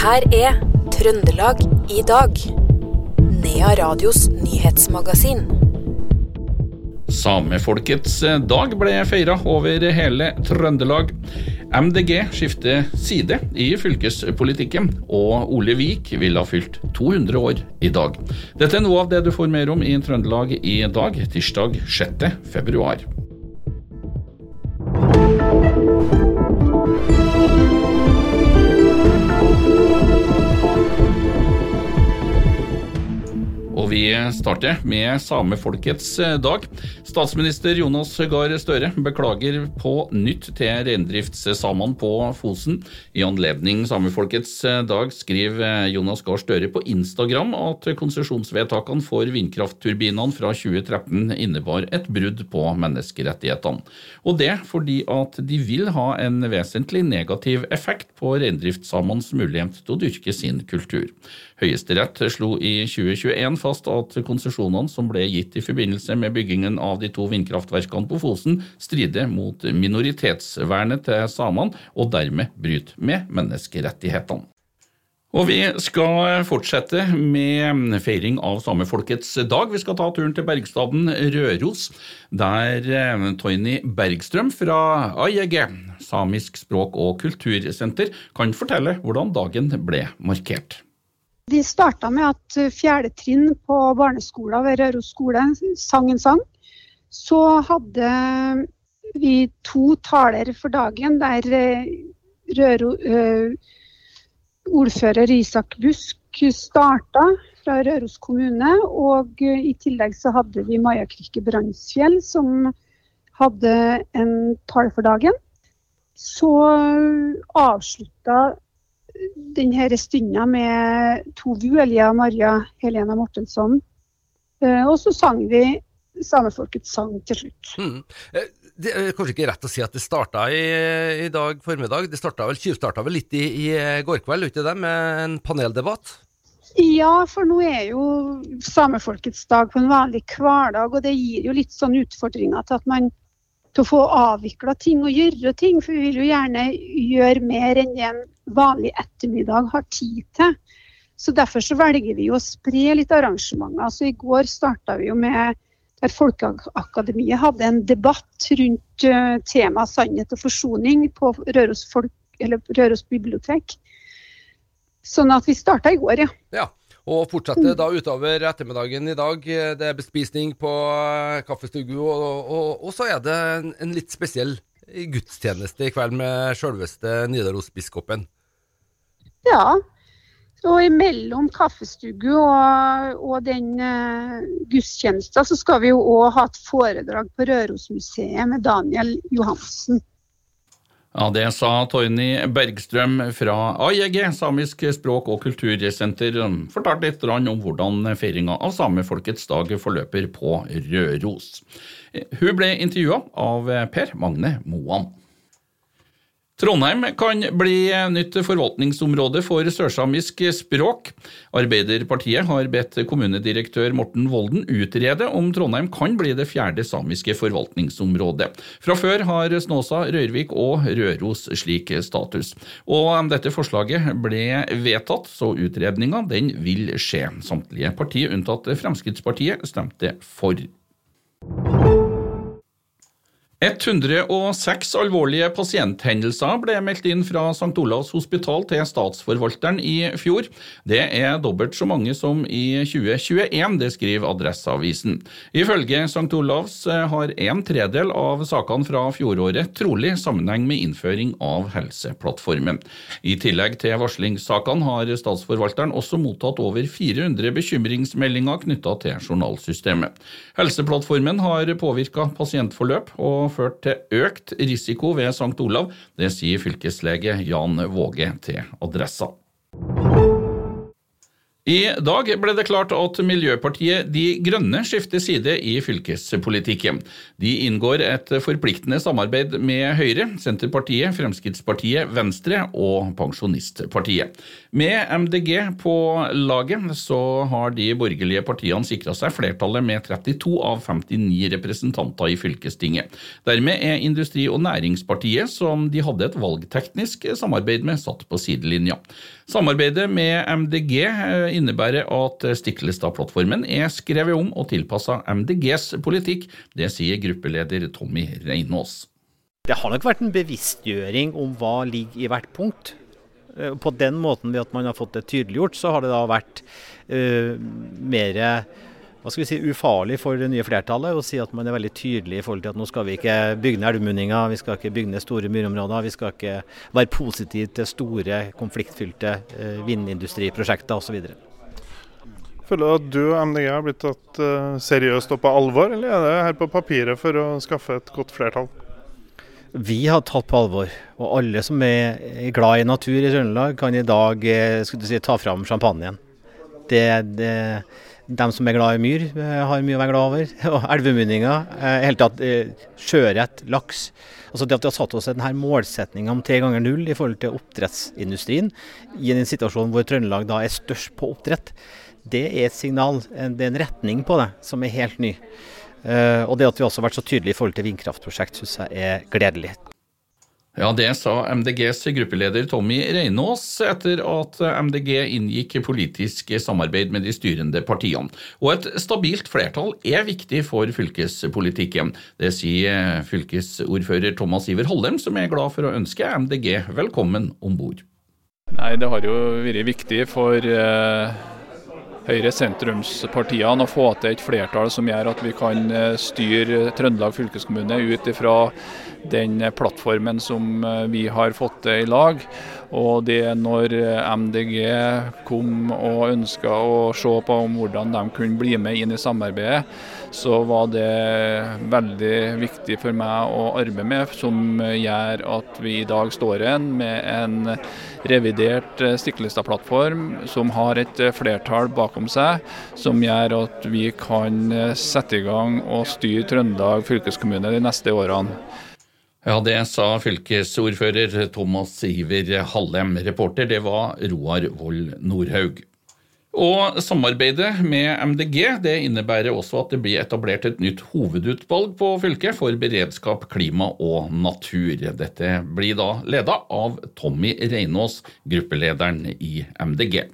her er Trøndelag i dag. Nea Radios nyhetsmagasin. Samefolkets dag ble feira over hele Trøndelag. MDG skifter side i fylkespolitikken, og Ole Vik vil ha fylt 200 år i dag. Dette er noe av det du får mer om i Trøndelag i dag, tirsdag 6. februar. Vi starte med samefolkets dag. Statsminister Jonas Gahr Støre beklager på nytt til reindriftssamene på Fosen. I anledning samefolkets dag skriver Jonas Gahr Støre på Instagram at konsesjonsvedtakene for vindkraftturbinene fra 2013 innebar et brudd på menneskerettighetene. Og det fordi at de vil ha en vesentlig negativ effekt på reindriftssamenes mulighet til å dyrke sin kultur. Høyesterett slo i 2021 fast at konsesjonene som ble gitt i forbindelse med byggingen av de to vindkraftverkene på Fosen, strider mot minoritetsvernet til samene, og dermed bryter med menneskerettighetene. Og vi skal fortsette med feiring av samefolkets dag. Vi skal ta turen til bergstaden Røros, der Toyny Bergstrøm fra AIG, Samisk språk- og kultursenter, kan fortelle hvordan dagen ble markert. Vi starta med at fjerde trinn på barneskolen ved Røros skole sang en sang. Så hadde vi to taler for dagen der Røro, ordfører Isak Busk starta fra Røros kommune. Og i tillegg så hadde vi Maja Krikke Brandsfjell som hadde en tale for dagen. Så avslutta denne stunda med Tovu, Elia Maria Helena Mortensson. Og så sang vi samefolkets sang til slutt. Mm. Det er kanskje ikke rett å si at det starta i, i dag formiddag. Det starta vel, tjuvstarta vel litt i, i går kveld, ikke det, med en paneldebatt? Ja, for nå er jo samefolkets dag på en vanlig hverdag, og det gir jo litt sånn utfordringer til at man til å få avvikla ting og gjøre ting. For vi vil jo gjerne gjøre mer enn det en vanlig ettermiddag har tid til. Så Derfor så velger vi å spre litt arrangementer. Altså, I går starta vi jo med der Folkeakademiet hadde en debatt rundt uh, temaet sannhet og forsoning på Røros, folk, Røros bibliotek. Sånn at vi starta i går, ja. ja. Og fortsetter da utover ettermiddagen i dag. Det er bespisning på kaffestue, og, og, og, så er det en litt spesiell gudstjeneste i kveld med selveste Nidarosbiskopen. Ja, og imellom kaffestugu og, og den uh, gudstjenesten, så skal vi jo òg ha et foredrag på Rørosmuseet med Daniel Johansen. Ja, Det sa Torny Bergstrøm fra AIG, Samisk språk- og kultursenter. Fortalte litt om hvordan feiringa av samefolkets dag forløper på Røros. Hun ble intervjua av Per Magne Moan. Trondheim kan bli nytt forvaltningsområde for sørsamisk språk. Arbeiderpartiet har bedt kommunedirektør Morten Volden utrede om Trondheim kan bli det fjerde samiske forvaltningsområdet. Fra før har Snåsa, Røyrvik og Røros slik status. Og dette forslaget ble vedtatt, så utredninga den vil skje. Samtlige partier unntatt Fremskrittspartiet stemte for. 106 alvorlige pasienthendelser ble meldt inn fra St. Olavs hospital til Statsforvalteren i fjor. Det er dobbelt så mange som i 2021, det skriver Adresseavisen. Ifølge St. Olavs har en tredel av sakene fra fjoråret trolig sammenheng med innføring av Helseplattformen. I tillegg til varslingssakene har Statsforvalteren også mottatt over 400 bekymringsmeldinger knytta til journalsystemet. Helseplattformen har påvirka pasientforløp. og ført til økt risiko ved St. Olav. Det sier fylkeslege Jan Våge til Adressa. I dag ble det klart at Miljøpartiet De Grønne skifter side i fylkespolitikken. De inngår et forpliktende samarbeid med Høyre, Senterpartiet, Fremskrittspartiet, Venstre og Pensjonistpartiet. Med MDG på laget så har de borgerlige partiene sikra seg flertallet med 32 av 59 representanter i fylkestinget. Dermed er Industri- og Næringspartiet, som de hadde et valgteknisk samarbeid med, satt på sidelinja. Samarbeidet med MDG innebærer at Stiklestad-plattformen er skrevet om og tilpassa MDGs politikk. Det sier gruppeleder Tommy Reinås. Det har nok vært en bevisstgjøring om hva ligger i hvert punkt. Eh, på den måten ved at man har fått det tydeliggjort, så har det da vært uh, mer hva skal vi si, ufarlig for det nye flertallet å si at man er veldig tydelig i forhold til at nå skal vi ikke bygge ned elvemunninger, vi skal ikke bygge ned store myrområder, vi skal ikke være positive til store, konfliktfylte uh, vindindustriprosjekter osv. Føler du at du og MDG har blitt tatt uh, seriøst og på alvor, eller er det her på papiret for å skaffe et godt flertall? Vi har tatt på alvor, og alle som er glad i natur i Trøndelag, kan i dag eh, si, ta fram champagnen. Det, det, de som er glad i myr, eh, har mye å være glad over. Og elvemunninger. I hele tatt sjøørret, laks. Altså det at vi har satt oss denne målsettinga om tre ganger null i forhold til oppdrettsindustrien, i en situasjon hvor Trøndelag da er størst på oppdrett, det er et signal, det er en retning på det, som er helt ny. Og det at vi også har vært så tydelige i forhold til vindkraftprosjekt, syns jeg er gledelig. Ja, Det sa MDGs gruppeleder Tommy Reinås etter at MDG inngikk politisk samarbeid med de styrende partiene. Og et stabilt flertall er viktig for fylkespolitikken. Det sier fylkesordfører Thomas Iver Hollem, som er glad for å ønske MDG velkommen om bord. Nei, Det har jo vært viktig for uh Høyre-sentrumspartiene å få til et flertall som gjør at vi kan eh, styre Trøndelag fylkeskommune ut ifra den plattformen som eh, vi har fått til i lag. Og det når eh, MDG kom og ønska å se på om hvordan de kunne bli med inn i samarbeidet, så var det veldig viktig for meg å arbeide med, som gjør at vi i dag står igjen med en revidert Stiklestad-plattform som har et flertall bakom seg, som gjør at vi kan sette i gang og styre Trøndelag fylkeskommune de neste årene. Ja, Det sa fylkesordfører Thomas Iver Hallem. Reporter det var Roar Vold Nordhaug. Og Samarbeidet med MDG det innebærer også at det blir etablert et nytt hovedutvalg på fylket for beredskap, klima og natur. Dette blir da leda av Tommy Reinås, gruppelederen i MDG.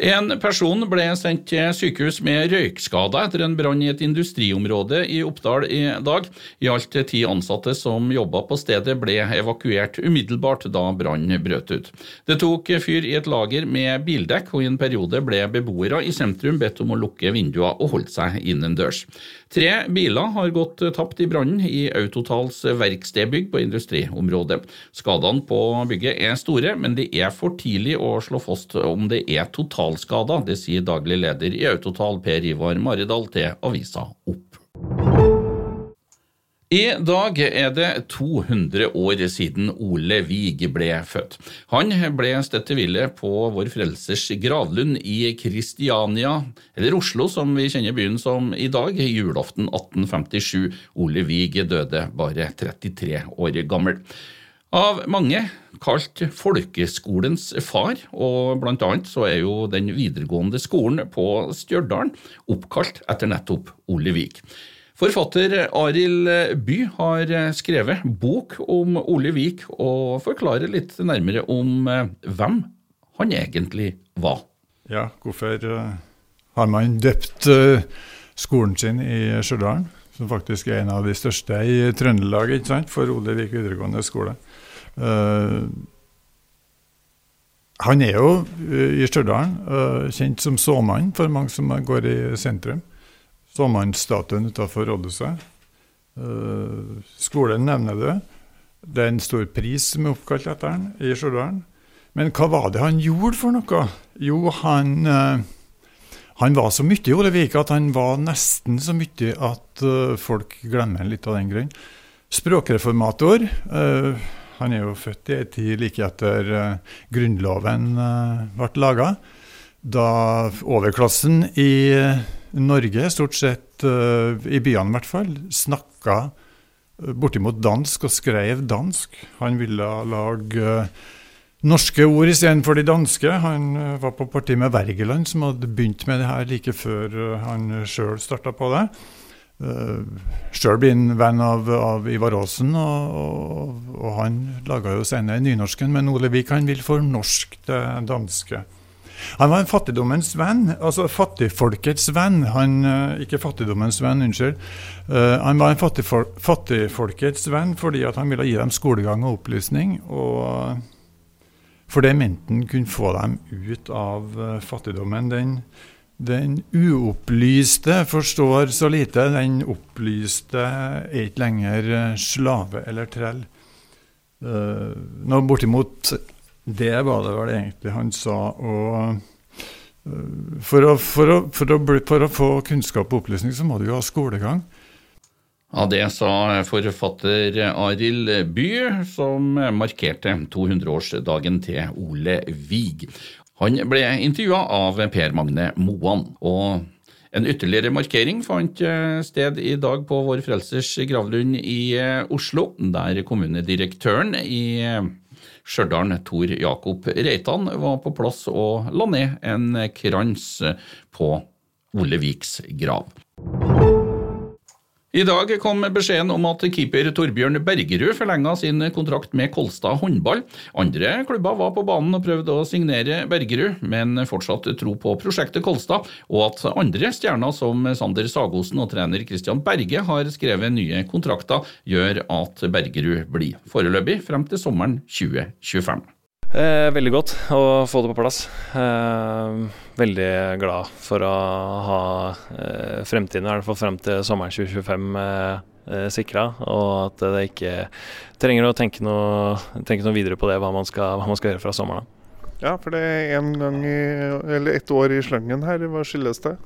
En person ble sendt til sykehus med røykskader etter en brann i et industriområde i Oppdal i dag. I alt ti ansatte som jobba på stedet ble evakuert umiddelbart da brannen brøt ut. Det tok fyr i et lager med bildekk, og i en periode ble beboere i sentrum bedt om å lukke vinduene og holde seg innendørs. Tre biler har gått tapt i brannen i Autotals verkstedbygg på industriområdet. Skadene på bygget er store, men det er for tidlig å slå fast om det er totalskader. Det sier daglig leder i Autotal Per Ivar Maridal til avisa Opp. I dag er det 200 år siden Ole Vig ble født. Han ble støtt til ville på Vår Frelsers gravlund i Kristiania, eller Oslo som vi kjenner byen som i dag, julaften 1857. Ole Vig døde bare 33 år gammel. Av mange kalt folkeskolens far, og blant annet så er jo den videregående skolen på Stjørdal oppkalt etter nettopp Ole Vig. Forfatter Arild By har skrevet bok om Ole Vik og forklarer litt nærmere om eh, hvem han egentlig var. Ja, hvorfor eh, har man døpt eh, skolen sin i Stjørdal, som faktisk er en av de største i Trøndelag, ikke sant, for Ole Vik videregående skole. Han er jo i Stjørdal kjent som såmann for mange som går i sentrum. Såmannsstatuen utenfor rådhuset. Uh, skolen nevner det. Det er en stor pris som er oppkalt etter han i Stjørdal. Men hva var det han gjorde for noe? Jo, han, uh, han var så mye i Olevik at han var nesten så mye at uh, folk glemmer litt av den grunn. Språkreformator. Han er jo født i ei tid like etter Grunnloven ble laga. Da overklassen i Norge, stort sett uh, i byene i hvert fall, snakka bortimot dansk og skrev dansk. Han ville lage norske ord istedenfor de danske. Han var på parti med Wergeland, som hadde begynt med det her like før han sjøl starta på det. Sjøl blir han venn av, av, Ivar Aasen, og, og, og han laga jo senere nynorsken, men Ole Vik han vil fornorske det danske. Han var en fattigdommens venn, altså fattigfolkets venn. Han, uh, ikke fattigdommens venn, unnskyld. Uh, han var en fattigfol fattigfolkets venn fordi han ville gi dem skolegang og opplysning. og For det mente han kunne få dem ut av fattigdommen. Den den uopplyste forstår så lite. Den opplyste er ikke lenger eh, slave eller trell. Nå bortimot det var det vel egentlig han sa. Og uh, for, å, for, å, for, å, for, å, få kunnskap og opplysning, så må du jo ha skolegang. Ja, Det sa forfatter Arild By, som markerte 200-årsdagen til Ole Vig. Han ble intervjua av Per Magne Moan. og en ytterligere markering fant eh, sted i dag på Vår Frelsers gravlund i eh, Oslo, der kommunedirektøren i eh, Stjørdal, Tor Jakob Reitan, var på plass og la ned en krans på Ole Viks grav. I dag kom beskjeden om at keeper Torbjørn Bergerud forlenga sin kontrakt med Kolstad håndball. Andre klubber var på banen og prøvde å signere Bergerud, men fortsatt tro på prosjektet Kolstad, og at andre stjerner som Sander Sagosen og trener Christian Berge har skrevet nye kontrakter, gjør at Bergerud blir foreløpig frem til sommeren 2025. Eh, veldig godt å få det på plass. Eh, veldig glad for å ha eh, fremtiden, i hvert fall frem til sommeren 2025, eh, eh sikra. Og at det ikke trenger å tenke noe, tenke noe videre på det, hva man, skal, hva man skal gjøre fra sommeren av. Ja, for det er en gang i, eller ett år i slangen her. Hva skyldes det?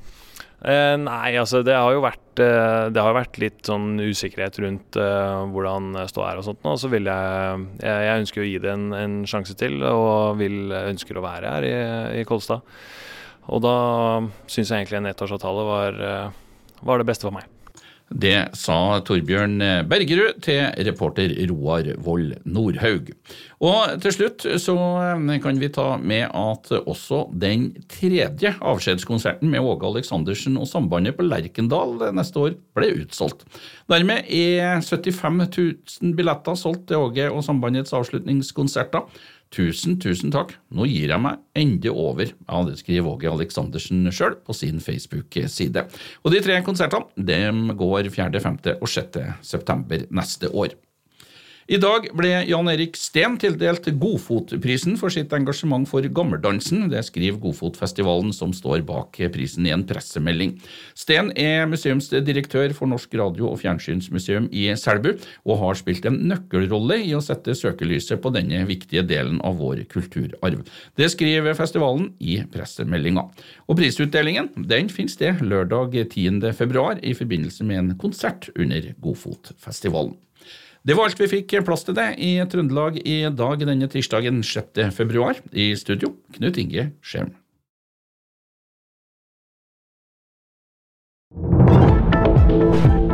Eh, nei, altså det har jo vært, eh, har vært litt sånn usikkerhet rundt eh, hvordan ståa er og sånt nå. Så vil jeg, jeg, jeg ønsker å gi det en, en, sjanse til, og vil, ønsker å være her i, i Kolstad. Og da syns jeg egentlig en ettårsavtale var, eh, var det beste for meg. Det sa Torbjørn Bergerud til reporter Roar Vold Nordhaug. Og til slutt så kan vi ta med at også den tredje avskjedskonserten med Åge Aleksandersen og Sambandet på Lerkendal neste år ble utsolgt. Dermed er 75 000 billetter solgt til Åge og Sambandets avslutningskonserter. Tusen, tusen takk, nå gir jeg meg endelig over. Ja, det skriver Åge Aleksandersen sjøl på sin Facebook-side. Og de tre konsertene de går 4., 5. og 6. september neste år. I dag ble Jan Erik Steen tildelt Godfotprisen for sitt engasjement for gammeldansen. Det skriver Godfotfestivalen, som står bak prisen i en pressemelding. Steen er museumsdirektør for Norsk radio- og fjernsynsmuseum i Selbu, og har spilt en nøkkelrolle i å sette søkelyset på denne viktige delen av vår kulturarv. Det skriver festivalen i pressemeldinga. Og prisutdelingen den finner sted lørdag 10. februar i forbindelse med en konsert under Godfotfestivalen. Det var alt vi fikk plass til det i Trøndelag i dag denne tirsdagen 6. februar. I studio Knut Inge Skjerm. thank